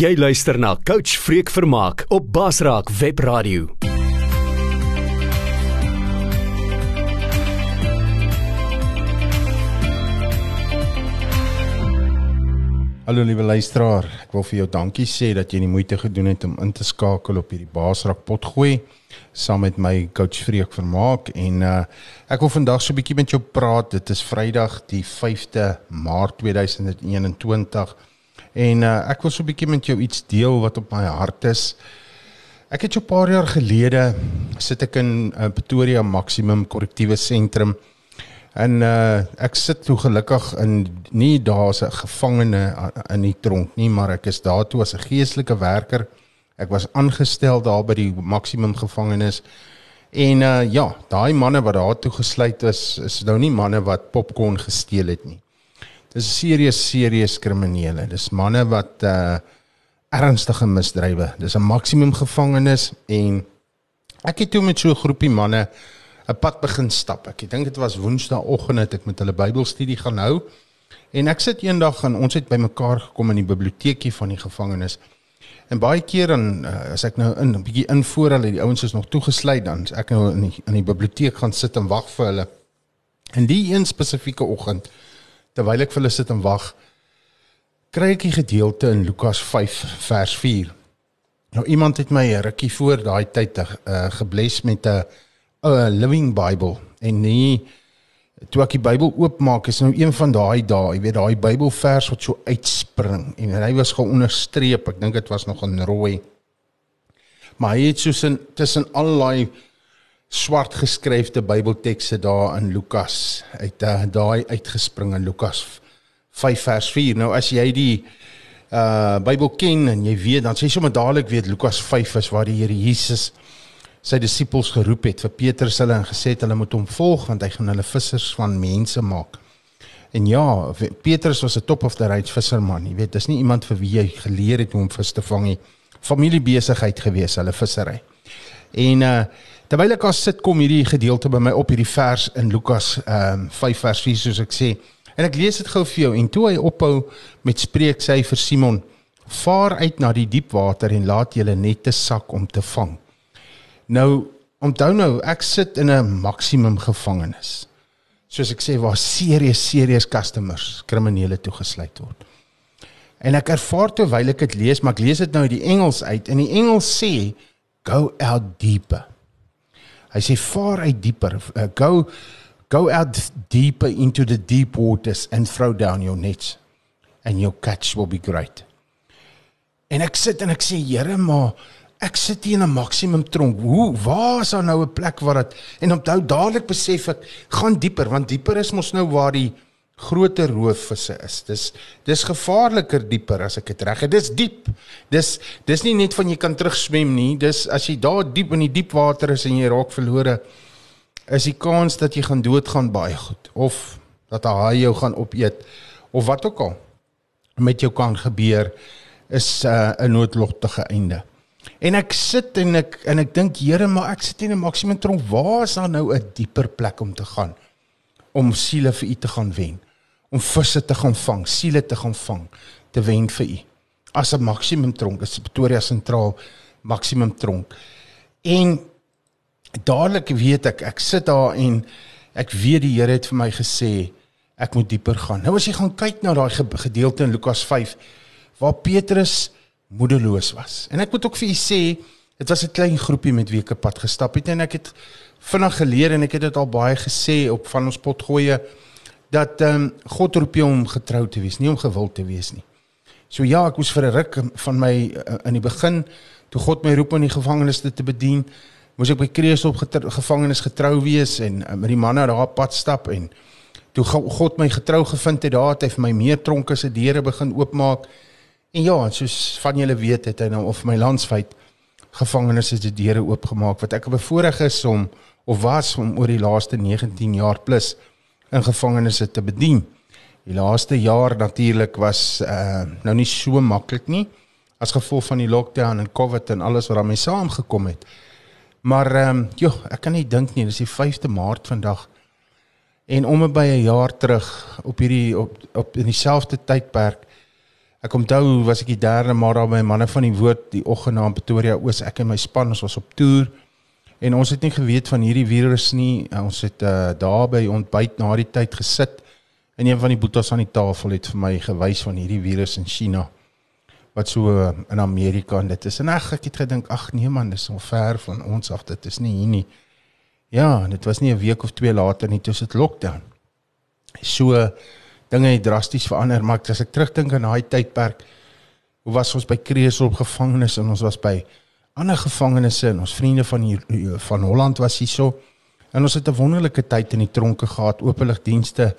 Jy luister na Coach Freek Vermaak op Basraak Webradio. Hallo liewe luisteraar, ek wil vir jou dankie sê dat jy die moeite gedoen het om in te skakel op hierdie Basraak potgooi saam met my coach Freek Vermaak en uh ek wil vandag so 'n bietjie met jou praat. Dit is Vrydag die 5de Maart 2021 en uh ek wil so 'n bietjie met jou iets deel wat op my hart is. Ek het so 'n paar jaar gelede sit ek in uh, Pretoria Maximum Korrektiewe Sentrum En uh ek sit toe gelukkig in nie daar as 'n gevangene in die tronk nie, maar ek is daar toe as 'n geestelike werker. Ek was aangestel daar by die maksimum gevangenis. En uh ja, daai manne wat daar toe gesluit is, is nou nie manne wat popcorn gesteel het nie. Dis serieus serieus kriminele. Dis manne wat uh ernstige misdrywe. Dis 'n maksimum gevangenis en ek het toe met so 'n groepie manne 'n pad begin stap. Ek dink dit was Woensdaagoggend het ek met hulle Bybelstudie gaan hou. En ek sit eendag en ons het bymekaar gekom in die biblioteekie van die gevangenis. En baie keer dan uh, as ek nou in 'n bietjie in voor hulle die ouens is nog toegesluit dan ek nou in die, in die biblioteek gaan sit en wag vir hulle. En die een spesifieke oggend terwyl ek vir hulle sit en wag, kry ek die gedeelte in Lukas 5 vers 4. Nou iemand het my rukkie voor daai tyd uh, gebless met 'n 'n Living Bible en nie toe ek die Bybel oopmaak is nou een van daai dae, jy weet daai Bybelvers wat so uitspring en hy was geonderstreep. Ek dink dit was nog in rooi. Maar hy het soos in tussen allerlei swart geskryfde Bybeltekste daar in Lukas uit uh, daai uitgespring in Lukas 5 vers 4. Nou as jy die uh Bybel ken en jy weet dan sê jy sommer dadelik weet Lukas 5 is waar die Here Jesus sy disippels geroep het vir Petrus hulle en gesê het hulle moet hom volg want hy gaan hulle vissers van mense maak. En ja, Petrus was 'n top of the range visserman, jy weet, dis nie iemand vir wie jy geleer het hoe om vis te vang nie. Familiebesigheid gewees, hulle vissery. En uh terwyl ek as sit kom hierdie gedeelte by my op hierdie vers in Lukas ehm um, 5 vers 4 soos ek sê. En ek lees dit gou vir jou en toe hy ophou met spreek sê hy vir Simon: "Vaar uit na die diep water en laat julle nette sak om te vang." Nou, onthou nou, ek sit in 'n maksimum gevangenis. Soos ek sê, waar serieus serieus customers, kriminele toegesluit word. En ek ervaar terwyl ek dit lees, maar ek lees dit nou uit die Engels uit en die Engels sê go out deeper. Hy sê vaar uit dieper, uh, go go out deeper into the deep waters and throw down your nets and your catch will be great. En ek sit en ek sê, Here, maar ek sit hier in 'n maksimum tronk. Hoe waar is daar nou 'n plek waar dit en onthou dadelik besef ek gaan dieper want dieper is mos nou waar die groter roofvisse is. Dis dis gevaarliker dieper as ek dit reg het. Dis diep. Dis dis nie net van jy kan terugswem nie. Dis as jy daar diep in die diep water is en jy raak verlore is die kans dat jy gaan doodgaan baie goed of dat 'n haai jou gaan opeet of wat ook al met jou kan gebeur is uh, 'n uh, noodlottige einde. En ek sit en ek en ek dink Here, maar ek sit in 'n maksimum tronk. Waar is daar nou 'n dieper plek om te gaan? Om siele vir U te gaan wen. Om visse te gaan vang, siele te gaan vang, te wen vir U. As 'n maksimum tronk, is Pretoria sentraal maksimum tronk. En dadelik weet ek, ek sit daar en ek weet die Here het vir my gesê ek moet dieper gaan. Nou as jy gaan kyk na daai gedeelte in Lukas 5 waar Petrus moedeloos was. En ek moet ook vir u sê, dit was 'n klein groepie met wie ek op pad gestap het en ek het vinnig geleer en ek het dit al baie gesê op van ons potgoeie dat ehm um, God roep jou om getrou te wees, nie om gewild te wees nie. So ja, ek moes vir 'n ruk van my uh, in die begin toe God my roep om die gevangenes te bedien, moes ek by Kreeus op gevangenes getrou wees en uh, met die manne daar pad stap en toe God my getrou gevind het, daar het hy vir my meer tronke se deure begin oopmaak En ja, soos van julle weet het hy nou of my landswyd gevangenes het die deure oopgemaak wat ek bevoorreg is om of was om oor die laaste 19 jaar plus in gevangenes te bedien. Die laaste jaar natuurlik was uh nou nie so maklik nie as gevolg van die lockdown en COVID en alles wat daarmee saamgekom het. Maar ehm um, joh, ek kan nie dink nie, dis die 5de Maart vandag. En om by 'n jaar terug op hierdie op op in dieselfde tydperk Ek onthou was ek die derde maar daar by manne van die woord die oggend na Pretoria Oos ek en my span ons was op toer en ons het nie geweet van hierdie virus nie. Ons het uh, daar by ontbyt na die tyd gesit en een van die boetas aan die tafel het vir my gewys van hierdie virus in China wat so uh, in Amerika en dit is en ag ek het gedink ag nee man dis so ver van ons af dit is nie hier nie. Ja, dit was nie 'n week of twee later nie toe dit lockdown. So dinge het drasties verander, maar as ek terugdink aan daai tydperk, hoe was ons by Kreeusel gevangenes en ons was by ander gevangenes en ons vriende van hier van Holland was hierso. En ons het 'n wonderlike tyd in die tronke gehad, openligdienste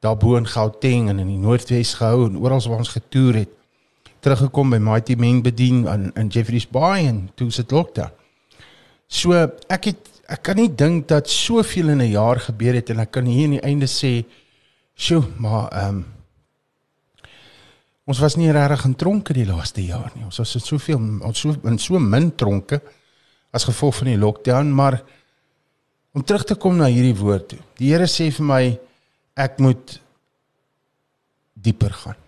daarbo in Gauteng en in die Noordwes gehou en oral waar ons getoer het. Teruggekom by Mighty Men bedien in in Jeffreys Bay en toe sit lockdown. So ek het ek kan nie dink dat soveel in 'n jaar gebeur het en ek kan hier aan die einde sê Sjoe, maar ehm um, ons was nie regtig in tronke die laaste jaar nie. Ons was so soveel ons so in so min tronke as gevolg van die lockdown, maar om terug te kom na hierdie woord toe. Die Here sê vir my ek moet dieper gaan.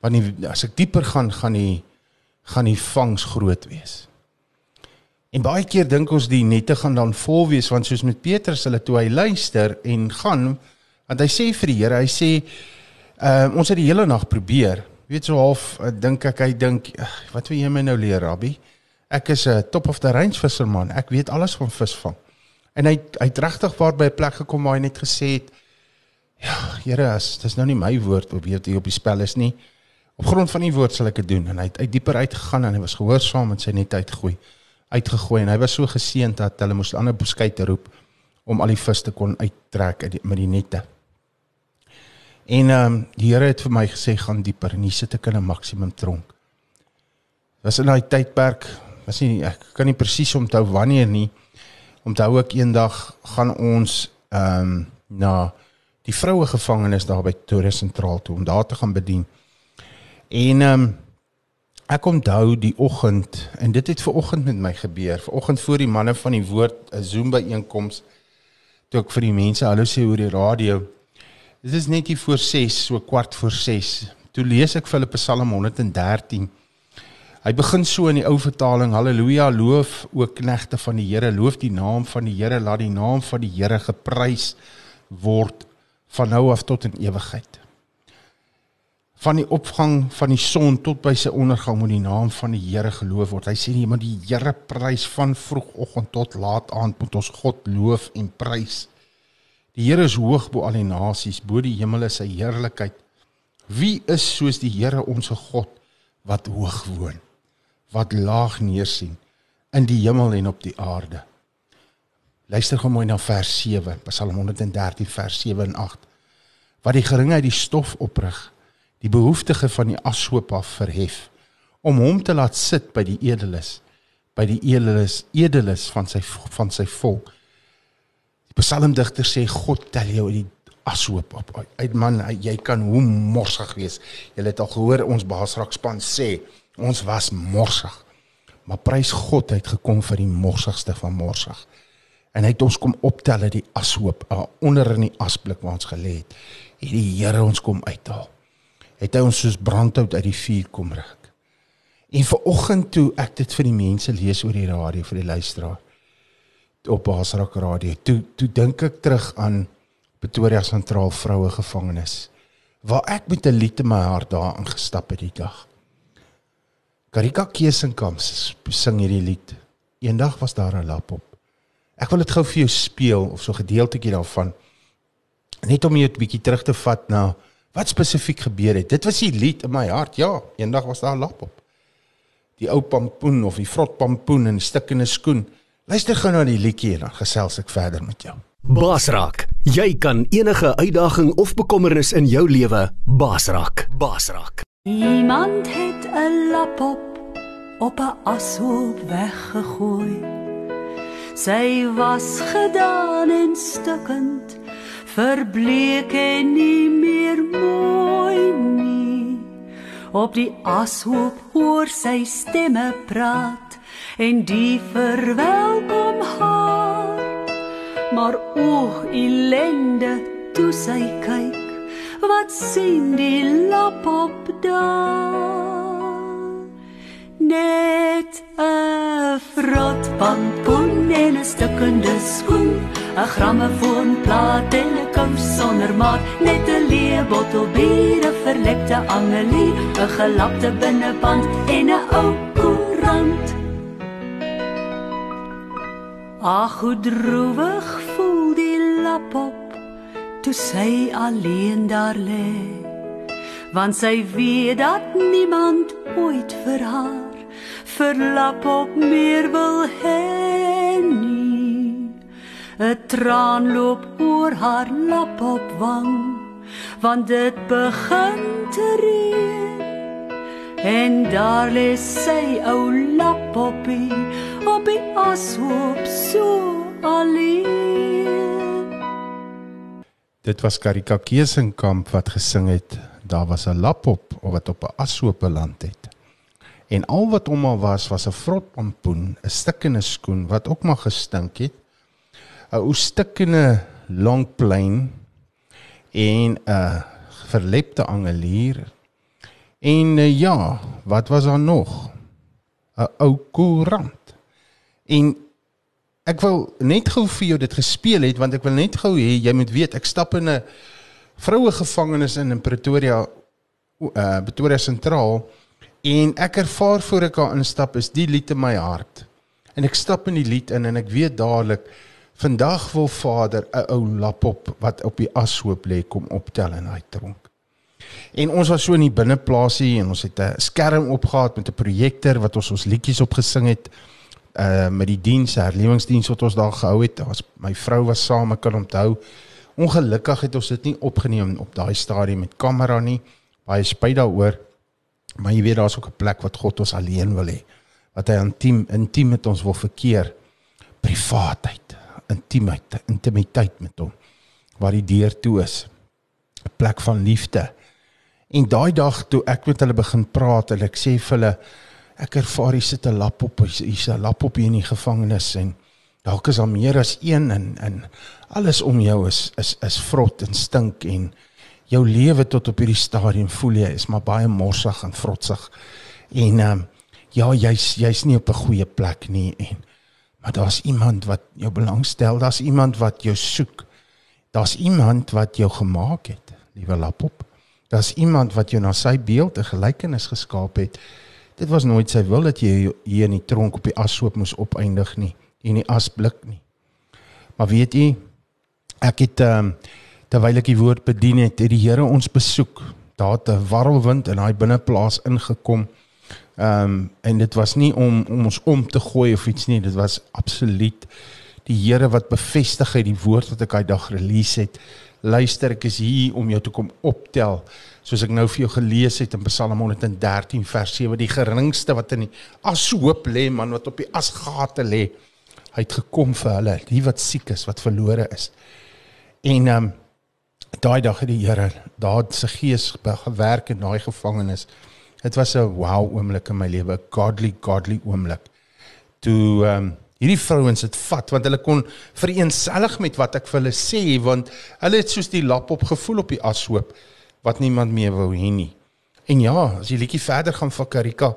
Want die, as ek dieper gaan, gaan die gaan die vangs groot wees. En baie keer dink ons die nette gaan dan vol wees want soos met Petrus hulle toe hy luister en gaan Want hy sê vir die Here, hy sê uh, ons het die hele nag probeer. Jy weet so half uh, dink ek hy dink wat wil jy my nou leer, Rabbi? Ek is 'n top of the range visserman. Ek weet alles van visvang. En hy hy het regtig waar by 'n plek gekom waar hy net gesê het ja, Here, as dis nou nie my woord op weet jy op die spel is nie. Op grond van die woord sal ek dit doen en hy het uit dieper uitgegaan en hy was gehoorsaam en sy net uitgegooi uitgegooi en hy was so geseënd dat hulle moes ander beskuite roep om al die vis te kon uittrek uit die, met die nette. En ehm um, die Here het vir my gesê gaan dieper en hier sit ek in 'n maksimum tronk. Was in daai tydperk, was nie ek kan nie presies onthou wanneer nie. Onthou ek eendag gaan ons ehm um, na die vroue gevangenis daar by Tourist Sentraal toe om daar te gaan bedien. En ehm um, ek onthou die oggend en dit het ver oggend met my gebeur. Ver oggend voor die manne van die woord 'n Zoom byeenkoms toe ek vir die mense hallo sê oor die radio. Dit is net hier voor 6, so kwart voor 6. Toe lees ek Filippe Psalm 113. Hy begin so in die ou vertaling: Halleluja, loof o knegte van die Here, loof die naam van die Here, laat die naam van die Here geprys word van nou af tot in ewigheid. Van die opgang van die son tot by sy ondergang moet die naam van die Here geloof word. Hy sê nie maar die Here prys van vroegoggend tot laat aand moet ons God loof en prys. Die Here is hoog bo al die nasies, bo die hemel is sy heerlikheid. Wie is soos die Here ons God wat hoog woon, wat laag neersien in die hemel en op die aarde? Luister gou mooi na vers 7, Psalm 113 vers 7 en 8. Wat die geringheid die stof oprig, die behoeftige van die ashoop af verhef om hom te laat sit by die edeles, by die edeles, edeles van sy van sy volk Die psalmdigter sê God tel jou die ashoop op. Uit man, jy kan hoe morsig wees. Jy het al gehoor ons baasrakspan sê ons was morsig. Maar prys God het gekom vir die morsigste van morsig. En hy het ons kom optel uit die ashoop onder in die asblik waar ons gelê het. Het die Here ons kom uithaal. Het hy ons soos brandhout uit die vuur kom ruk. En vir oggend toe ek dit vir die mense lees oor die radio vir die luisteraar op Basrak Radio. Toe toe dink ek terug aan Pretoria Sentraal Vroue Gevangenis waar ek met 'n lied in my hart daar ingestap het die dag. Karika Kesenkamp sing hierdie lied. Eendag was daar 'n lap op. Ek wil dit gou vir jou speel of so 'n gedeeltjie daarvan. Net om jou 'n bietjie terug te vat na wat spesifiek gebeur het. Dit was die lied in my hart. Ja, eendag was daar 'n lap op. Die ou pampoen of die vrot pampoen in 'n skoen. Luister gou na die liedjie en dan gesels ek verder met jou. Basrak, jy kan enige uitdaging of bekommernis in jou lewe basrak. Basrak. Iemand het 'n lap op op 'n ashoop weggegooi. Sy was gedaan en stukkend, verbleek en nie meer mooi nie. Op die ashoop hoor sy stemme praat en die verwelkom haar. Maar o ellende toe sy kyk wat sien die lap op daar? Net 'n vrot pampoen en 'n stukkende skoen 'n grammofoonplaat en 'n kous sonder maat net 'n leë bottel bier 'n verlekte angelie 'n gelapte binneband en 'n ou koerant Ag hoe droewig voel die lap op toe sy alleen daar lê. Want sy weet dat niemand ooit vir haar verlap op meer wil hê nie. 'n traan loop oor haar lap op wang want dit begin te reën en daar lê sy ou lap op die ashoop so alleen Dit was Karika Kesenkamp wat gesing het. Daar was 'n lap op of wat op 'n ashoop beland het. En al wat hom maar was was 'n vrot pampoen, 'n stikkende skoen wat ook maar gestink het. 'n Ou stikkende long plain en 'n verlepte angelier. En uh, ja, wat was daar nog? 'n Ou koerant. En ek wil net gou vir jou dit gespeel het want ek wil net gou hê jy moet weet ek stap in 'n vroue gevangenis in in Pretoria uh Pretoria sentraal en ek ervaar voor ek daar instap is die lied in my hart. En ek stap in die lied in en ek weet dadelik vandag wil Vader 'n ou lap op wat op die ashoop lê kom optel in hy tronk. En ons was so in die binneplaasie en ons het 'n skerm opgehaat met 'n projektor wat ons ons liedjies opgesing het uh met die diens, herlewingsdiens wat ons daar gehou het. Was my vrou was saam, ek kan onthou. Ongelukkig het ons dit nie opgeneem op daai stadium met kamera nie. Baie spyt daaroor. Maar jy weet daar's ook 'n plek wat God ons alleen wil hê. Wat hy intiem intiem met ons wil verkeer. Privaatheid, intimiteit, intimiteit met hom. Waar die deur toe is. 'n Plek van liefde. En daai dag toe ek met hulle begin praat en ek sê vir hulle ek ervaar hier sit 'n lap op, hier's 'n lap op hier in die gevangenis en dalk is daar meer as een en en alles om jou is is is vrot en stink en jou lewe tot op hierdie stadium voel jy is maar baie morsig en vrotsig. En ehm um, ja, jy's jy's nie op 'n goeie plek nie en maar daar's iemand wat jou belangstel, daar's iemand wat jou soek. Daar's iemand wat jou gemaak het, liewe lapop. Daar's iemand wat jou na sy beeld en gelykenis geskaap het. Dit was nooit sy wil dat jy hier in die tronk op die ashoop moes opeindig nie, in die asblik nie. Maar weet jy, ek het ehm um, terwyl ek die woord bedien het, het die Here ons besoek. Daar het 'n warrelwind in daai binneplaas ingekom. Ehm um, en dit was nie om om ons om te gooi of iets nie, dit was absoluut die Here wat bevestig het die woord wat ek daai dag release het. Luister, ek is hier om jou te kom optel. Soos ek nou vir jou gelees het in Psalm 113 vers 7, die geringste wat in die ashoop lê, man wat op die asgate lê, hy het gekom vir hulle, die wat siek is, wat verlore is. En um, daai dag het die Here daar se gees gewerk in daai gevangenis. Dit was 'n wow oomblik in my lewe, godly godly oomblik. Toe um, hierdie vrouens het vat want hulle kon vereenselig met wat ek vir hulle sê want hulle het soos die lap op gevoel op die ashoop wat niemand meer wou hê nie. En ja, as jy liedjie verder gaan vir Karika,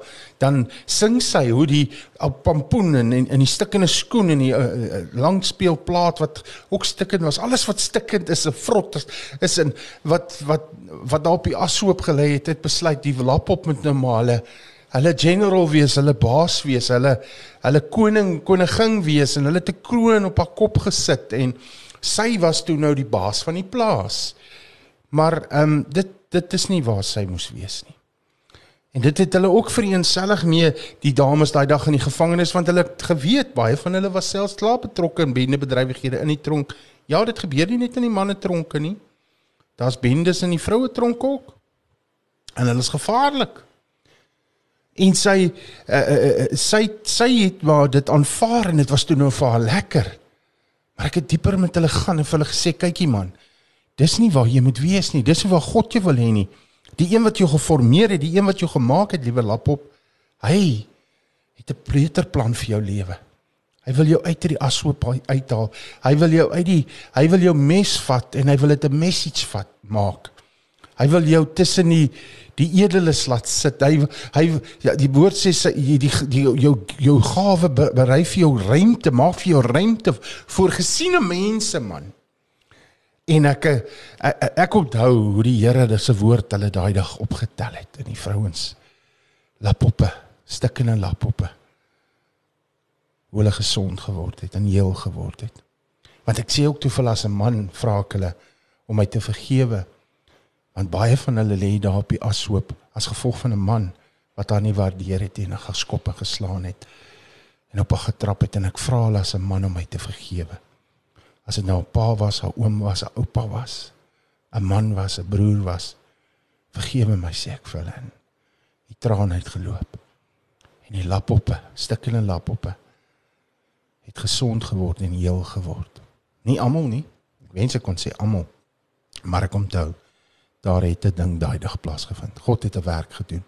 dan sing sy hoe die pampoen en in die stikkende skoen en die uh, uh, langspeelplaat wat ook stikkend was. Alles wat stikkend is, 'n vrot is, is in wat wat wat daar op die ashoop gelê het, het besluit die lap op met nou maar hulle hulle general wees, hulle baas wees, hulle hulle koning koningin wees en hulle te kroon op haar kop gesit en sy was toe nou die baas van die plaas. Maar ehm um, dit dit is nie waar sy moes wees nie. En dit het hulle ook vereenselig mee die dames daai dag in die gevangenis want hulle het geweet baie van hulle was selfs klaar betrokke in bendebedrywighede in die tronk. Ja, dit gebeur nie net in die manne tronke nie. Daar's bendes in die vroue tronk ook. En hulle is gevaarlik. En sy uh, uh, sy sy het maar dit aanvaar en dit was toe nou vir haar lekker. Maar ek het dieper met hulle gaan en vir hulle gesê kykie man, dis nie waar jy moet wees nie. Dis nie waar God jou wil hê nie. Die een wat jou geformeer het, die een wat jou gemaak het, liewe lapop, hy het 'n beter plan vir jou lewe. Hy wil jou uit die ashoop uithaal. Hy wil jou uit die hy wil jou mes vat en hy wil dit 'n message vat maak. Hy wil jou tussen die die edeles laat sit. Hy hy ja, die woord sê sy, die, die, die jou jou gawe berei vir jou ruimte, maak vir jou ruimte vir gesiene mense man. En ek ek, ek onthou hoe die Here se woord hulle daai dag opgetel het in die vrouens lapoppe, stikkende lapoppe. Hoe hulle gesond geword het en heel geword het. Want ek sê ook toe vir as 'n man vra ek hulle om my te vergewe want baie van hulle lê daar op die ashoop as gevolg van 'n man wat haar nie waardeer het en haar geskop en geslaan het en op haar getrap het en ek vra hulle as 'n man om my te vergewe. As dit nou 'n pa was, 'n oom was, 'n oupa was, 'n man was, 'n broer was vergewe my sê ek vir hulle en die trane het geloop en die lapoppe stukkende lapoppe het gesond geword en heel geword. Nie almal nie. Ek wens ek kon sê almal maar ek onthou daar het 'n ding daai dag plaasgevind. God het 'n werk gedoen.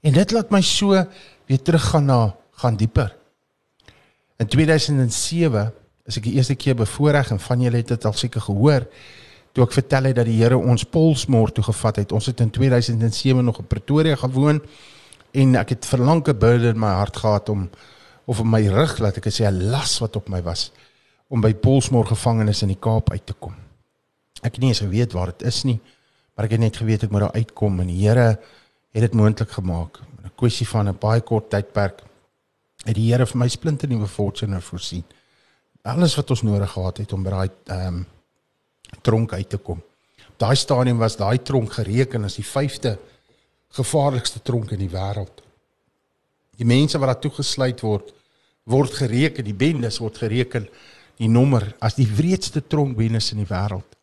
En dit laat my so weer teruggaan na gaan dieper. In 2007 is ek die eerste keer bevoorreg en van julle het dit al seker gehoor toe ek vertel het dat die Here ons Polsmoor toe gevat het. Ons het in 2007 nog in Pretoria gewoon en ek het verlang 'n burden in my hart gehad om of in my rug laat ek sê 'n las wat op my was om by Polsmoor gevangenis in die Kaap uit te kom. Ek het nie eens geweet waar dit is nie maar ek het net geweet ek moet daar uitkom en die Here het dit moontlik gemaak. In 'n kwessie van 'n baie kort tydperk het die Here vir my splinte nuwe fortuner voorsien. Alles wat ons nodig gehad het om by daai ehm um, tronk uit te kom. Daai stadium was daai tronk gereken as die 5de gevaarlikste tronk in die wêreld. Die mense wat daar toegesluit word, word gereken, die bendes word gereken die nommer as die wreedste tronk bendes in die wêreld.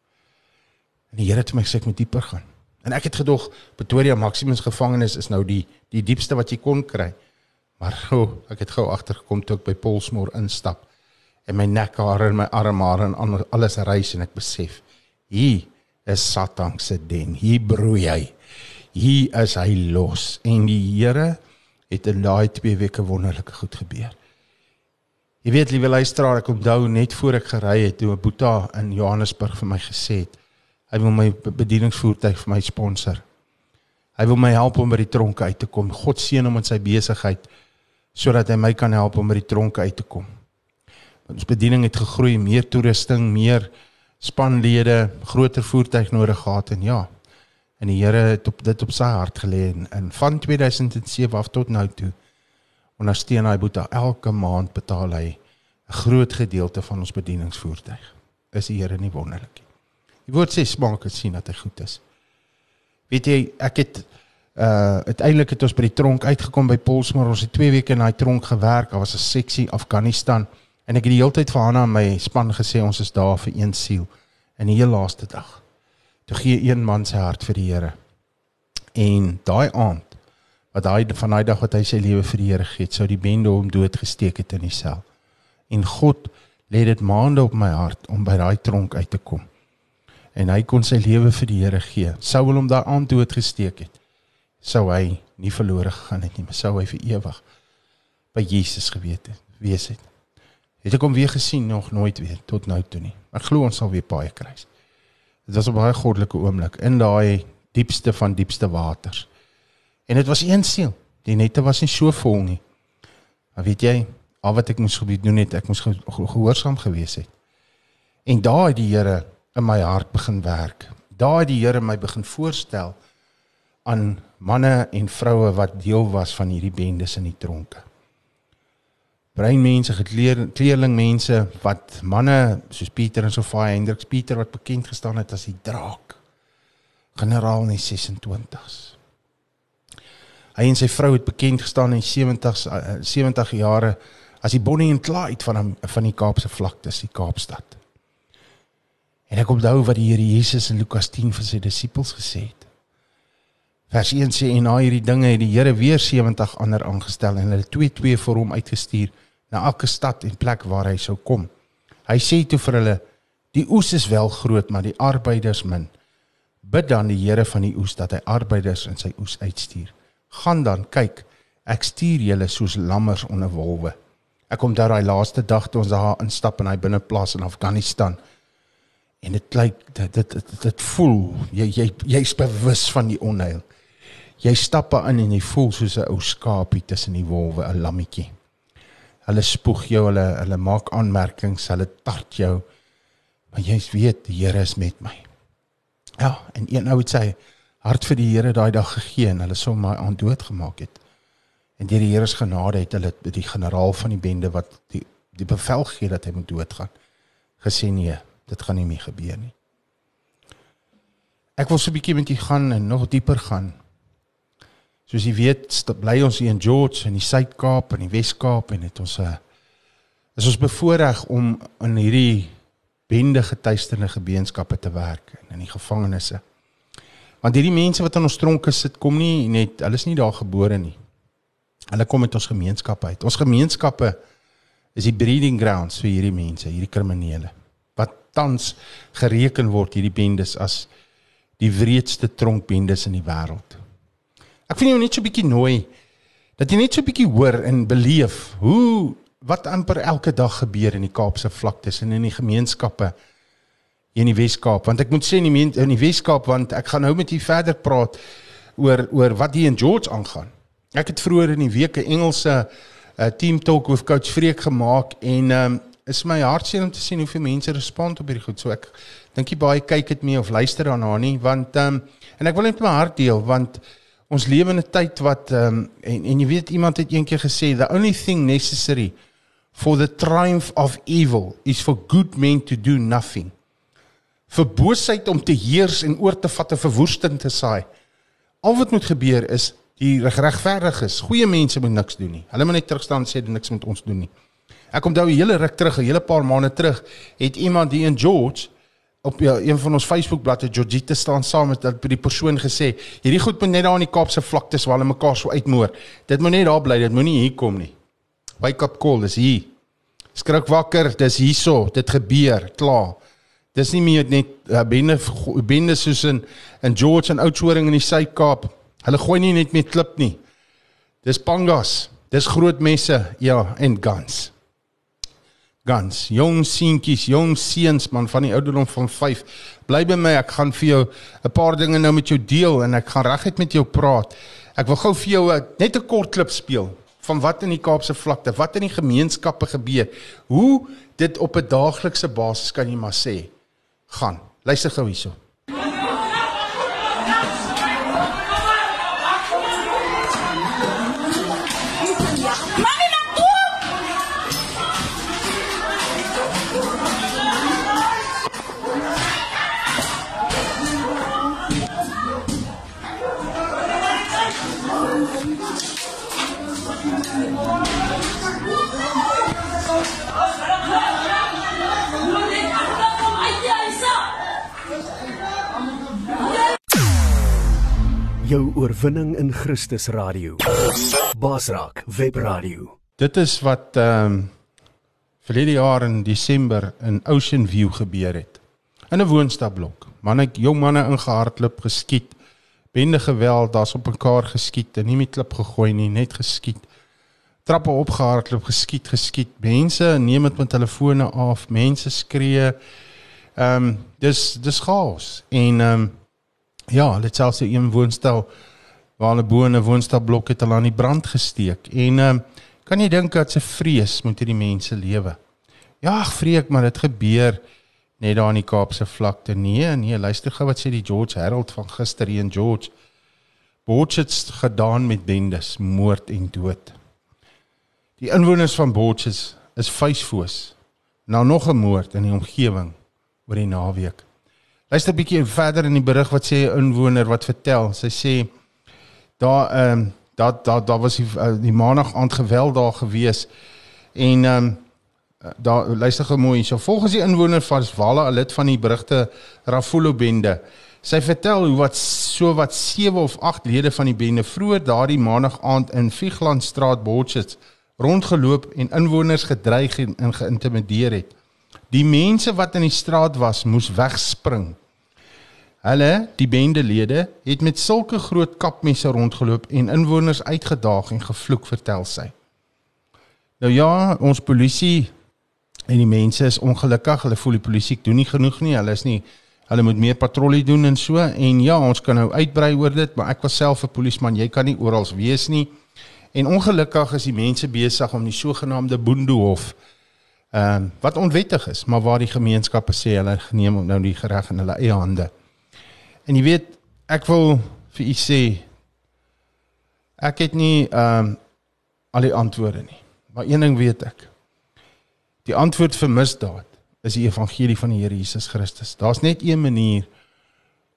En die Here het my gesê ek moet dieper gaan. En ek het gedog Pretoria Maximus gevangenis is nou die die diepste wat jy kon kry. Maar oh, ek het gou agtergekom toe ek by Polsmoor instap en my nekhare en my armhare en alles reis en ek besef hier is Satan se den. Hier broei hy. Hier is hy los en die Here het in daai 2 weke wonderlike goed gebeur. Jy weet liewe luisteraar, ek onthou net voor ek gery het toe 'n boeta in Johannesburg vir my gesê het Hy wil my bedieningsvoertuig vir my sponsor. Hy wil my help om by die tronke uit te kom. God seën hom in sy besigheid sodat hy my kan help om by die tronke uit te kom. Ons bediening het gegroei, meer toerusting, meer spanlede, groter voertuig nodig gehad en ja. En die Here het op dit op sy hart gelê en, en van 2007 af tot nou toe ondersteun hy Boeta elke maand betaal hy 'n groot gedeelte van ons bedieningsvoertuig. Is die Here nie wonderlik nie? Die woord sê smaak en sien dat hy goed is. Weet jy, ek het uh uiteindelik het ons by die tronk uitgekom by Polsmoor. Ons het 2 weke in daai tronk gewerk. Daar was 'n seksie Afghanistan en ek het die hele tyd vir Hanna en my span gesê ons is daar vir een siel. En die heel laaste dag toe gee een man sy hart vir die Here. En daai aand wat hy van daai dag wat hy sy lewe vir die Here gegee het, sou die bende hom doodgesteek het in die sel. En God lê dit maande op my hart om by daai tronk uit te kom en hy kon sy lewe vir die Here gee. Sou hulle hom daaraan dood gesteek het, sou hy nie verlore gegaan het nie, maar sou hy vir ewig by Jesus geweet het, wees het. Het ek hom weer gesien nog nooit weer tot nou toe nie. Ek glo ons sal weer baie kry. Dit was 'n baie goddelike oomblik in daai diepste van diepste waters. En dit was een siel. Die nette was nie so vol nie. Maar weet jy, al wat ek moes gebied doen het, ek moes gehoorsaam gewees het. En daai die Here in my hart begin werk. Daar het die Here my begin voorstel aan manne en vroue wat deel was van hierdie bendes in die tronke. Breinmense, gekleerlingmense wat manne soos Pieter en Sofia Hendriks Pieter wat bekend gestaan het as die draak. Generaal in die 26s. Hy en sy vrou het bekend gestaan in 70s 70 eh, jare as die Bonnie en Clyde van van die Kaapse vlaktes, die Kaapstad. En ek onthou wat die Here Jesus in Lukas 10 vir sy disippels gesê het. Vers 1 sê en na hierdie dinge het die Here weer 70 ander aangestel en hulle twee twee vir hom uitgestuur na elke stad en plek waar hy sou kom. Hy sê toe vir hulle: "Die oes is wel groot, maar die arbeiders min. Bid dan die Here van die oes dat hy arbeiders in sy oes uitstuur. Gaan dan kyk, ek stuur julle soos lammers onder wolwe." Ek kom daai laaste dag toe ons daar instap in hy binneplaas in Afghanistan. En dit lyk dit dit dit, dit voel jy jy jy's bewus van die onheil. Jy stap in en jy voel soos 'n ou skaapie tussen die wolwe, 'n lammetjie. Hulle spoeg jou, hulle hulle maak aanmerkings, hulle tart jou. Maar jy weet die Here is met my. Ja, en een ou het sy hart vir die Here daai dag gegee en hulle sou my aan dood gemaak het. En deur die Here se genade het hulle die generaal van die bende wat die die bevel gegee dat hy moet doodgaan gesê nee, dit gaan nie meer gebeur nie. Ek wil so 'n bietjie met u gaan en nog dieper gaan. Soos jy weet, bly ons hier in George in die Suid-Kaap en die Wes-Kaap en het ons 'n uh, is ons bevoordeel om in hierdie bende getuisterde gemeenskappe te werk en in die gevangenisse. Want hierdie mense wat in ons tronke sit, kom nie net, hulle is nie daar gebore nie. Hulle kom uit ons gemeenskappe uit. Ons gemeenskappe is die breeding grounds vir hierdie mense, hierdie kriminele tans gereken word hierdie bendes as die wreedste tronkbendes in die wêreld. Ek vind jy net so 'n bietjie nooi dat jy net so 'n bietjie hoor en beleef hoe wat amper elke dag gebeur in die Kaapse vlaktes en in die gemeenskappe in die Wes-Kaap want ek moet sê in die in die Wes-Kaap want ek gaan nou met u verder praat oor oor wat hier in George aangaan. Ek het vroeër in die week 'n Engelse uh, team talk met coach Freek gemaak en um, is my hartseer om te sien hoeveel mense respond op hierdie goed. So ek dink jy baie kyk dit mee of luister daarna nie want um, en ek wil net my hart deel want ons lewe in 'n tyd wat um, en en jy weet iemand het eendag gesê the only thing necessary for the triumph of evil is for good men to do nothing. Vir boosheid om te heers en oor te vat en verwoesting te saai. Al wat moet gebeur is die regverdiges, goeie mense moet niks doen nie. Hulle moet net terugstaan en sê niks met ons doen nie. Ek onthou 'n hele ruk terug, 'n hele paar maande terug, het iemand hier in George op ja, een van ons Facebook bladsy Georgita staan saam met dat die persoon gesê, hierdie goed moet net daar in die Kaapse vlaktes waar hulle mekaar so uitmoor. Dit moet net daar bly, dit moenie hier kom nie. Wake up call, dis hier. Skrik wakker, dis hierso, dit gebeur, klaar. Dis nie meer net uh, bende bende soos in in George en Oudtshoorn in die Suid-Kaap Hulle gooi nie net met klip nie. Dis pangas, dis groot messe, ja, en guns. Guns, jong seentjies, jong seuns man van die ouderdom van 5. Bly by my, ek gaan vir jou 'n paar dinge nou met jou deel en ek gaan reguit met jou praat. Ek wil gou vir jou net 'n kort klip speel van wat in die Kaapse vlakte, wat in die gemeenskappe gebeur. Hoe dit op 'n daaglikse basis kan jy maar sê gaan. Luister gou hierso. Jou oorwinning in Christus radio. Basraak web radio. Dit is wat ehm um, verlede jaar in Desember in Ocean View gebeur het. In 'n woonstadblok. Manne, jong manne ingehardloop, geskiet. Bende geweld, daar's op mekaar geskiet en nie met klip gegooi nie, net geskiet. Trappe opgehardloop, geskiet, geskiet. Mense neem dit met telefone af, mense skree. Ehm um, dis dis chaos en ehm um, Ja, hulle het selfs 'n woonstel waar hulle bo in 'n woonstelblok het hulle aan die brand gesteek. En ehm um, kan jy dink dat se vrees moet hierdie mense lewe? Ja, ek vreek maar dit gebeur net daar in die Kaapse vlakte. Nee, nee, luister gou wat sê die George Herald van gister hier in George. Botsets gedaan met bendes, moord en dood. Die inwoners van Botsets is vuisfoos. Nou nog 'n moord in die omgewing oor die naweek. Luister 'n bietjie verder in die berig wat sê 'n inwoner wat vertel. Sy sê daar ehm um, daar daar daar was die, uh, die maandag aand geweld daar gewees en ehm um, daar luister gou mooi. So volgens die inwoner van Swala, 'n lid van die berigte Rafulo bende. Sy vertel hoe wat so wat 7 of 8 lede van die bende vroeër daardie maandag aand in Viglandstraat Botchet rondgeloop en inwoners gedreig en geïntimideer het. Die mense wat in die straat was, moes wegspring. Hulle, die bendelede, het met sulke groot kapmesse rondgeloop en inwoners uitgedaag en gevloek, vertel sy. Nou ja, ons polisie En die mense is ongelukkig, hulle voel die polisie doen nie genoeg nie. Hulle is nie hulle moet meer patrollie doen en so. En ja, ons kan nou uitbrei oor dit, maar ek was self 'n polisieman. Jy kan nie oral wees nie. En ongelukkig is die mense besig om die sogenaamde boendehof ehm um, wat onwettig is, maar waar die gemeenskappe sê hulle geneem nou die reg in hulle eie hande. En jy weet, ek wil vir u sê ek het nie ehm um, al die antwoorde nie. Maar een ding weet ek. Die antwoord vir misdaad is die evangelie van die Here Jesus Christus. Daar's net een manier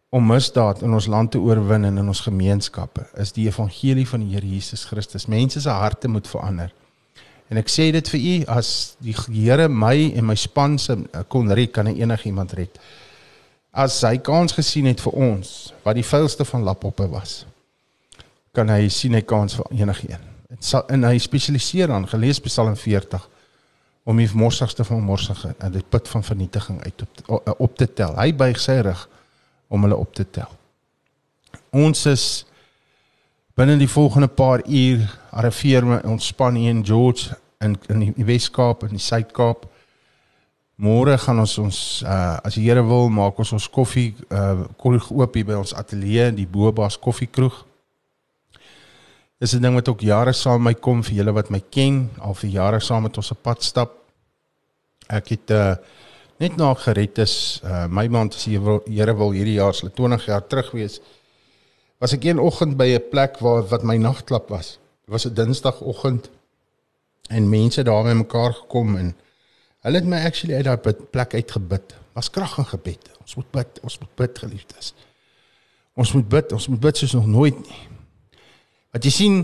om misdaad in ons land te oorwin en in ons gemeenskappe is die evangelie van die Here Jesus Christus. Mense se harte moet verander. En ek sê dit vir u as die Here my en my span se kon red kan enigiemand red. As hy kans gesien het vir ons wat die vuilste van lappoppe was, kan hy sien hy kans vir enigiemand. Dit sal en hy spesialiseer aan gelees Psalm 40 om die morsigste van morsige en die put van vernietiging uit op, op te tel. Hy buig sy rug om hulle op te tel. Ons is binne die volgende paar uur arriveer my ontspan hier in George in in die Weskaap en die Suid-Kaap. Môre gaan ons ons uh as die Here wil maak ons ons koffie uh kroeg oop hier by ons ateljee in die Bobas koffiekroeg. Dis 'n ding wat ook jare saam my kom vir julle wat my ken, al vir jare saam met ons op pad stap. Ek het uh net na gered is, uh my maand as die Here wil hierdie jaar, so 20 jaar terug wees was ek een oggend by 'n plek waar wat my nagklap was. Dit was 'n Dinsdagoggend en mense daar by mekaar gekom en hulle het my actually uit daai plek uitgebid. Was krag in gebed. Ons moet bid, ons moet bid geliefdes. Ons moet bid, ons moet bid soos nog nooit nie. Wat jy sien,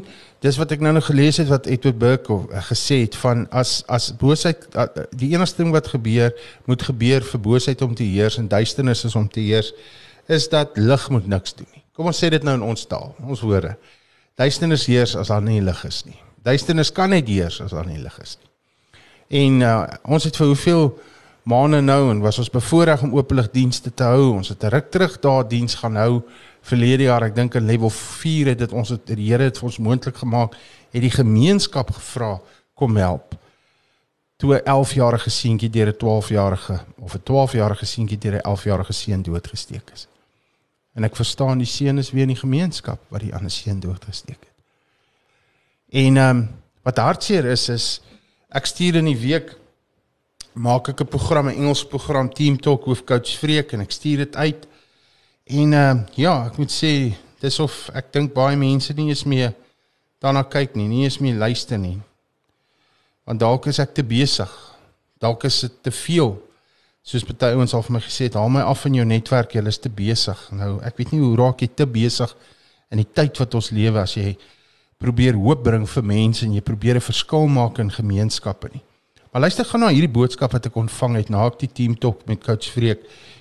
dis wat ek nou nog gelees het wat Edward Burke uh, gesê het van as as boosheid uh, die enigste ding wat gebeur moet gebeur vir boosheid om te heers en duisternis is om te heers is dat lig moet niks doen nie. Kom ons sê dit nou in ons taal, ons woorde. Duisternis heers as daar nie lig is nie. Duisternis kan net heers as daar nie lig is nie. En uh, ons het vir hoeveel maande nou en was ons bevoorreg om openligdienste te hou. Ons het 'n ruk terug daar diens gaan hou verlede jaar. Ek dink in level 4 het dit ons het die Here het vir ons moontlik gemaak het die gemeenskap gevra kom help. Toe 'n 11-jarige seentjie deur 'n 12-jarige of 'n 12-jarige seentjie deur 'n 11-jarige seun doodgesteek is. En ek verstaan die seun is weer in die gemeenskap wat die ander seun doodgesteek het. En ehm um, wat hartseer is is ek stuur in die week maak ek 'n program, 'n Engels program Team Talk hoof coach Freek en ek stuur dit uit. En uh, ja, ek moet sê dis of ek dink baie mense nie eens meer daarna kyk nie, nie eens meer luister nie. Want dalk is ek te besig. Dalk is dit te veel soos baie ouens al vir my gesê het, haal my af van jou netwerk, jy is te besig. Nou, ek weet nie hoe raak jy te besig in die tyd wat ons lewe as jy probeer hoop bring vir mense en jy probeer 'n verskil maak in gemeenskappe nie. Maar luister gou na hierdie boodskap wat ek ontvang het na ek die team talk met coach Freek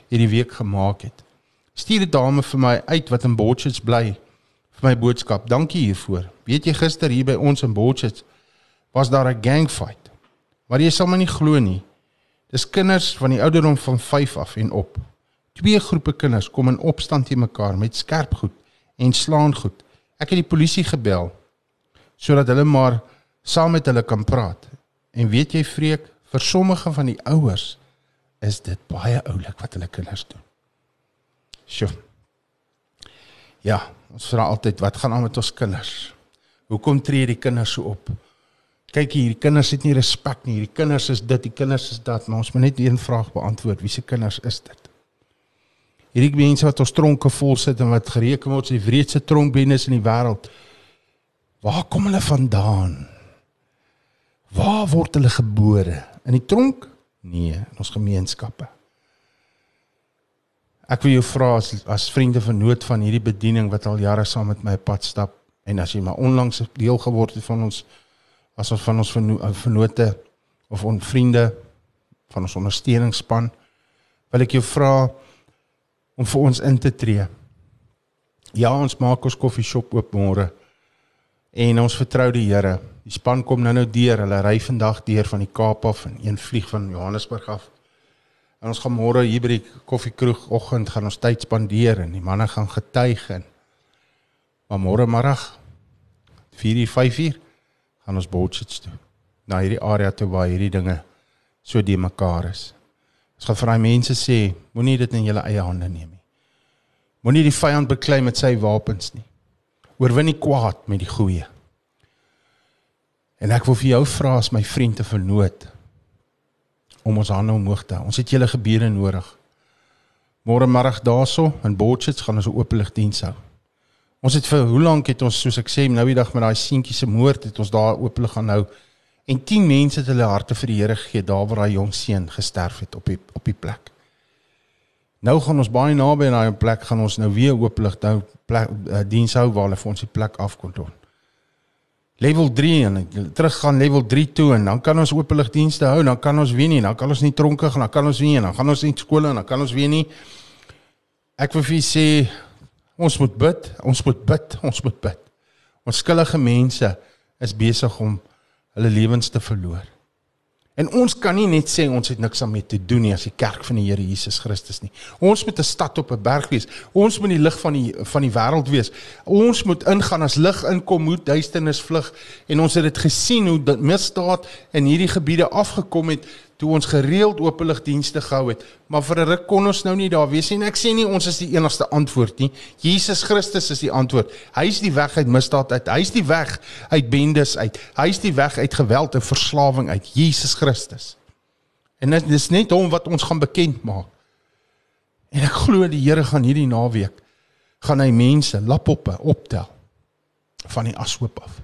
hierdie week gemaak het. Stuur 'n dame vir my uit wat in Botchet's bly vir my boodskap. Dankie hiervoor. Weet jy gister hier by ons in Botchet's was daar 'n gang fight. Maar jy sal my nie glo nie. Dis kinders van die ouderdom van 5 af en op. Twee groepe kinders kom in opstand teen mekaar met skerp goed en slaan goed. Ek het die polisie gebel sodat hulle maar saam met hulle kan praat. En weet jy vreek, vir sommige van die ouers is dit baie oulik wat hulle kinders doen. Sjoe. Ja, ons vra altyd wat gaan aan met ons kinders? Hoekom tree die kinders so op? kyk hier, die kinders het nie respek nie. Die kinders is dit, die kinders is dat, maar ons moet net een vraag beantwoord. Wie se kinders is dit? Hierdie mense wat ons tronke vol sit en wat gereken word as die wreedste tronkbendes in die wêreld. Waar kom hulle vandaan? Waar word hulle gebore? In die tronk? Nee, in ons gemeenskappe. Ek wil jou vra as as vriende van nood van hierdie bediening wat al jare saam met my pad stap en as jy maar onlangs deel geword het van ons as ons van ons vennote of ons vriende van ons ondersteuningsspan wil ek jou vra om vir ons in te tree. Ja, ons maak ons koffieshop oop môre. En ons vertrou die Here. Die span kom nou-nou deur. Hulle ry vandag deur van die Kaap af en een vlieg van Johannesburg af. En ons gaan môre hier by die koffiekroeg oggend gaan ons tyd spandeer en die manne gaan getuig en maar môre middag 4:00 5:00 gaan ons Botchet's toe. Na hierdie area toe waar hierdie dinge so die mekaar is. Ons gaan vir daai mense sê, moenie dit in julle eie hande neem nie. Moenie die vyand beklei met sy wapens nie. Oorwin die kwaad met die goeie. En ek wil vir jou vra as my vriend te vernoot om ons hande omhoog te hou. Ons het julle gebiede nodig. Môre middag daarso in Botchets gaan ons 'n openligdiens hou. Ons het vir hoe lank het ons soos ek sê nou die dag met daai seentjie se moord het ons daar ooplig gaan hou en 10 mense het hulle harte vir die Here gegee daar waar daai jong seun gesterf het op die op die plek. Nou gaan ons baie naby aan daai plek gaan ons nou weer ooplig nou plek uh, diens hou waar hulle vir ons die plek afkom doen. Level 3 en terug gaan level 3 toe en dan kan ons ooplig dienste hou, dan kan ons weer nie, dan kan ons nie tronke gaan, dan kan ons nie, dan gaan ons nie skole en dan kan ons weer nie. Ek wil vir sê Ons moet bid, ons moet bid, ons moet bid. Ons skuldige mense is besig om hulle lewens te verloor. En ons kan nie net sê ons het niks daarmee te doen nie as die kerk van die Here Jesus Christus nie. Ons moet 'n stad op 'n berg wees. Ons moet die lig van die van die wêreld wees. Ons moet ingaan as lig inkom, moet duisternis vlug en ons het dit gesien hoe dit misdaad in hierdie gebiede afgekom het toe ons gereeld openligdienste gehou het, maar vir 'n ruk kon ons nou nie daar wees nie. Ek sê nie ons is die enigste antwoord nie. Jesus Christus is die antwoord. Hy is die weg uit misdaad uit. Hy is die weg uit bendes uit. Hy is die weg uit geweld en verslawing uit. Jesus Christus. En dit is net hom wat ons gaan bekend maak. En ek glo die Here gaan hierdie naweek gaan hy mense lapoppe optel van die ashoop af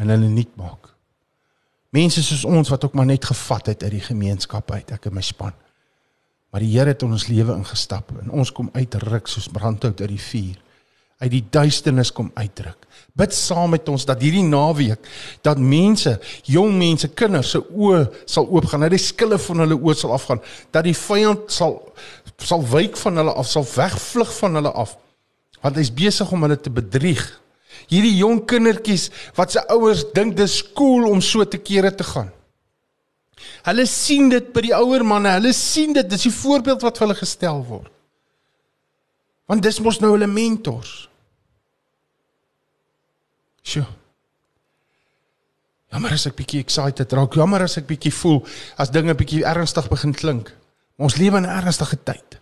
en hulle nuut maak. Mense soos ons wat ook maar net gevat het uit die gemeenskap uit, ek en my span. Maar die Here het in ons lewe ingestap en ons kom uitruk soos brandhout uit die vuur. Uit die duisternis kom uitruk. Bid saam met ons dat hierdie naweek dat mense, jong mense, kinders se oë sal oopgaan, dat die skille van hulle oë sal afgaan, dat die vyand sal sal wyk van hulle af, sal wegvlug van hulle af. Want hy's besig om hulle te bedrieg hierdie jong kindertjies wat se ouers dink dis cool om so te kere te gaan. Hulle sien dit by die ouer manne, hulle sien dit, dis die voorbeeld wat vir hulle gestel word. Want dis mos nou hulle mentors. Sjoe. Jammer as ek bietjie excited raak, jammer as ek bietjie voel as dinge bietjie ernstig begin klink. Ons lewe in 'n ernstige tyd.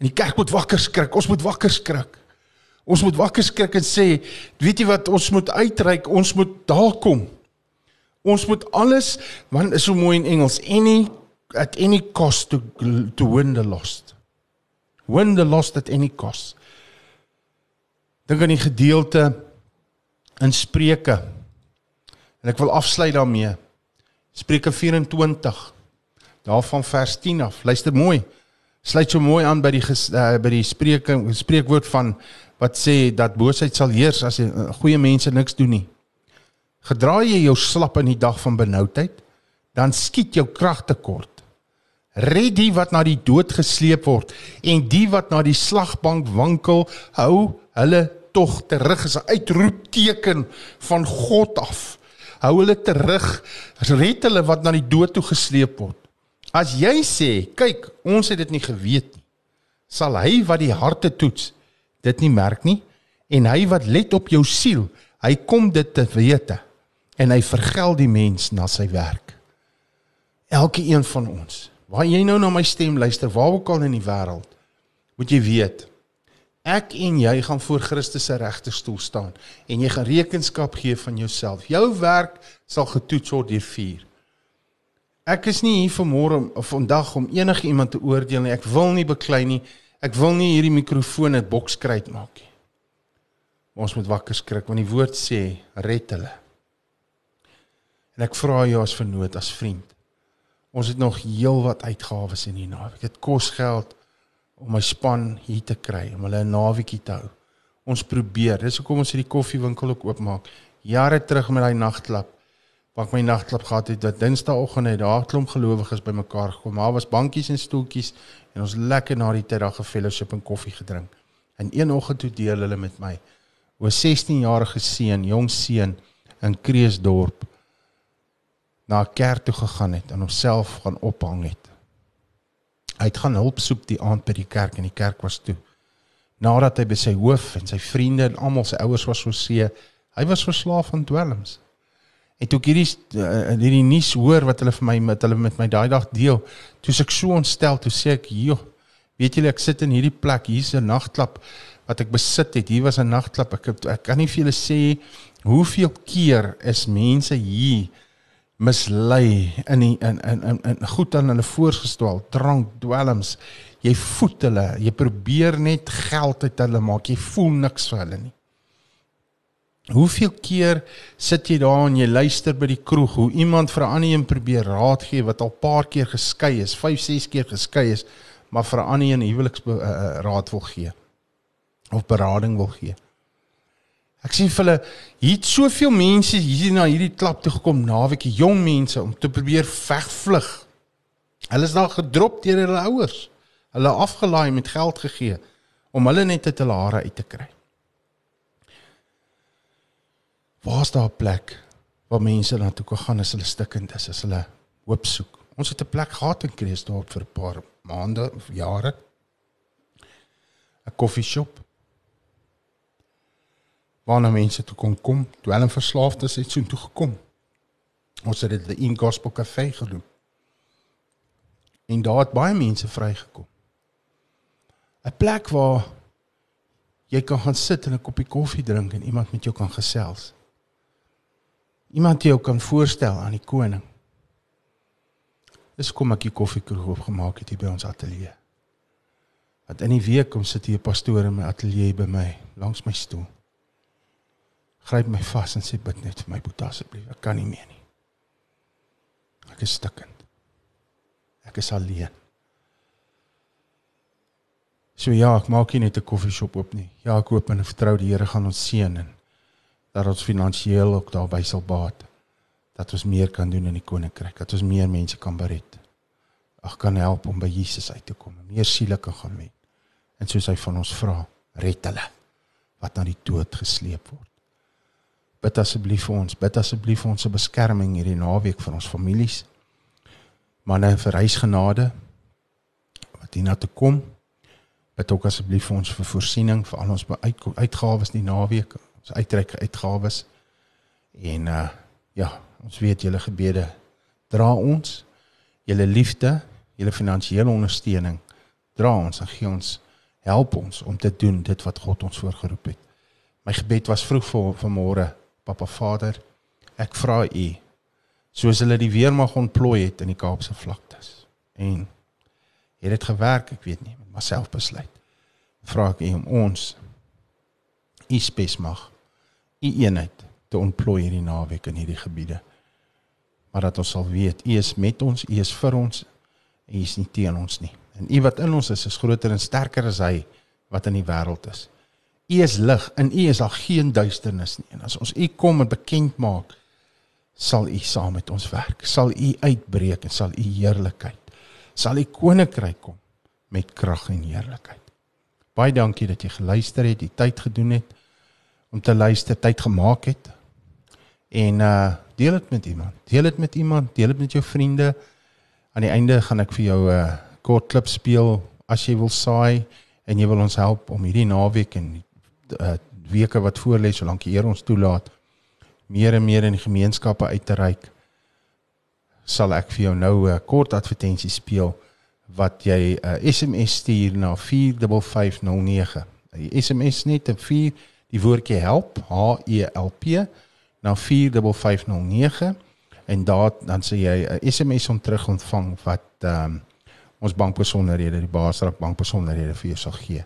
En die kerk moet wakker skrik, ons moet wakker skrik. Ons moet wakker skrik en sê, weet jy wat, ons moet uitreik, ons moet daar kom. Ons moet alles, want is so mooi in Engels, any at any cost to to win the lost. Win the lost at any cost. Dink aan die gedeelte in Spreuke. En ek wil afsluit daarmee. Spreuke 24 daarvan vers 10 af. Luister mooi. Sluit so mooi aan by die uh, by die spreuke spreekwoord van wat sê dat boosheid sal heers as die eh, goeie mense niks doen nie. Gedra jy jou slap in die dag van benoudheid, dan skiet jou krag tekort. Red die wat na die dood gesleep word en die wat na die slagbank wankel, hou hulle tog terug as 'n uitroepteken van God af. Hou hulle terug, red hulle wat na die dood toe gesleep word. As jy sê, kyk, ons het dit nie geweet nie, sal hy wat die harte toets dit nie merk nie en hy wat let op jou siel, hy kom dit te wete en hy vergeld die mens na sy werk. Elke een van ons, waar jy nou na my stem luister, waar ook al in die wêreld, moet jy weet ek en jy gaan voor Christus se regterstoel staan en jy gaan rekenskap gee van jouself. Jou werk sal getoets word deur vuur. Ek is nie hier vanmôre of vandag om enige iemand te oordeel nie. Ek wil nie beklei nie. Ek wil nie hierdie mikrofoon net bokskruit maak nie. Ons moet wakker skrik want die woord sê red hulle. En ek vra jou as vernoot as vriend. Ons het nog heelwat uitgawes in die naweek. Dit kos geld om my span hier te kry om hulle 'n naweekie te hou. Ons probeer. Dis hoekom ons hierdie koffiewinkel ook oopmaak. Jare terug met daai nagklap wat my nagklub gehad het dat Dinsdagoggend het daar klomp gelowiges bymekaar gekom. Daar was bankies en stoeltjies en ons lekker na die tyd daar gefellowship en koffie gedrink. En een oggend toe deel hulle met my 'n 16-jarige seun, jong seun in Kreeusdorp na 'n kerk toe gegaan het en homself gaan ophang het. Hy het gaan hulp soek die aand by die kerk en die kerk was toe. Nadat hy by sy hoof en sy vriende en almal sy ouers was see, hy was verslaaf aan dwelms. En toe hierdie uh, hierdie nuus hoor wat hulle vir my met hulle met my daai dag deel, toe ek so ontstel, toe sê ek, "Jo, weet julle ek sit in hierdie plek, hier's 'n nagklap wat ek besit het. Hier was 'n nagklap. Ek ek kan nie vir julle sê hoeveel keer is mense hier mislei in die, in in in, in goed aan hulle voorgestel, drank, dwelms. Jy voed hulle, jy probeer net geld uit hulle maak. Jy voel niks vir hulle nie. Hoeveel keer sit jy daar en jy luister by die kroeg hoe iemand vir 'n ander een probeer raad gee wat al paar keer geskei is, 5, 6 keer geskei is, maar vir 'n ander een huweliks uh, raad wil gee of berading wil gee. Ek sien vir hulle hier soveel mense hier na hierdie klap toe gekom naweek, jong mense om te probeer vegvlug. Hulle is daar gedrop deur hulle ouers. Hulle afgelaai met geld gegee om hulle net uit hulle hare uit te kry. Waar's daar 'n plek waar mense na toe kan gaan as hulle stikkend is, as hulle hoop soek? Ons het 'n plek gehad in Kreeusdorp vir 'n paar maande of jare. 'n Koffieshop. Waar na mense toe kon kom, dwelmverslaafdes het so toe gekom. Ons het dit in Gospel Cafe gedoen. En daar het baie mense vrygekom. 'n Plek waar jy kan gaan sit en 'n koppie koffie drink en iemand met jou kan gesels iemand jou kan voorstel aan die koning. Dis kom ek die koffiekroeg opgemaak het hier by ons ateljee. Want in die week kom sit hier 'n pastoor in my ateljee by my langs my stoel. Gryp my vas en sê bid net vir my boetie asseblief. Ek kan nie meer nie. Ek is stikkend. Ek is alleen. So ja, ek maak nie net 'n koffieshop oop nie. Ja, ek hoop en vertrou die Here gaan ons seën en dat ons finansiëel ook daarby sal baat dat ons meer kan doen in die koninkryk dat ons meer mense kan bered. Ag kan help om by Jesus uit te kom meer siele kan gaan wen. En soos hy van ons vra red hulle wat na die dood gesleep word. Bid asseblief vir ons bid asseblief vir ons se beskerming hierdie naweek vir ons families. Manne vir reisgenade wat hier na toe kom. Bid ook asseblief vir ons vir voorsiening vir al ons uitgawes die naweek ons uitreik uitgawes. En uh ja, ons weet julle gebede dra ons julle liefde, julle finansiële ondersteuning dra ons en gee ons help ons om te doen dit wat God ons voorgeroep het. My gebed was vroeg vir vanmôre, Papa Vader, ek vra U soos hulle die weermag ontplooi het in die Kaapse vlaktes. En het dit gewerk, ek weet nie, met myself besluit. Vra ek U om ons U spesmag u eenheid te ontplooi hierdie naweek in hierdie gebiede. Maar dat ons sal weet, u is met ons, u is vir ons en u is nie teen ons nie. En u wat in ons is, is groter en sterker as hy wat in die wêreld is. U is lig en u is al geen duisternis nie. En as ons u kom en bekend maak, sal u saam met ons werk. Sal u uitbreek en sal u heerlikheid sal u koninkryk kom met krag en heerlikheid. Baie dankie dat jy geluister het, die tyd gedoen het om te luister tyd gemaak het. En uh deel dit met iemand. Deel dit met iemand, deel dit met jou vriende. Aan die einde gaan ek vir jou 'n uh, kort klip speel as jy wil saai en jy wil ons help om hierdie naweek en uh weke wat voorlê solank die Here ons toelaat meer en meer in gemeenskappe uit te reik sal ek vir jou nou 'n uh, kort advertensie speel wat jy 'n uh, SMS stuur na 45509. 'n SMS net 'n 4 die woordjie help H E L P na 45509 en daar dan sê jy 'n SMS om terug ontvang wat ehm um, ons bankbesonderhede die Baasrak bankbesonderhede vir jou sal gee.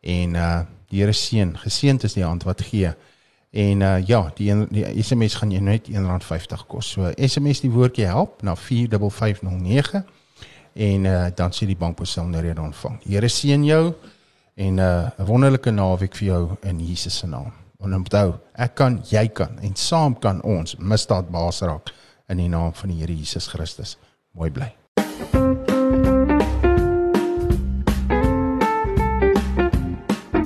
En uh die Here seën, geseënd is die hand wat gee. En uh ja, die een, die SMS gaan jou net R1.50 kos. So SMS die woordjie help na 45509 en uh dan sê die bankbesonderhede ontvang. Die Here seën jou en 'n uh, wonderlike naweek vir jou in Jesus se naam. En onthou, ek kan, jy kan en saam kan ons misdaad baas raak in die naam van die Here Jesus Christus. Mooi bly.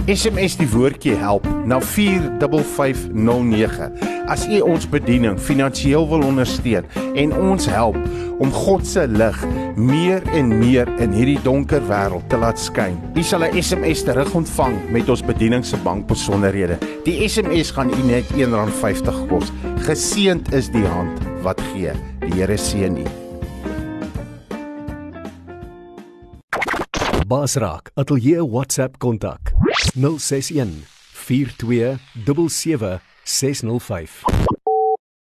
SMS die woordjie help na 45509 As u ons bediening finansiëel wil ondersteun en ons help om God se lig meer en meer in hierdie donker wêreld te laat skyn. U sal 'n SMS terug ontvang met ons bediening se bankbesonderhede. Die SMS gaan u net R1.50 kos. Geseend is die hand wat gee. Die Here seën u. Basraak Atelier WhatsApp kontak 061 42 77 605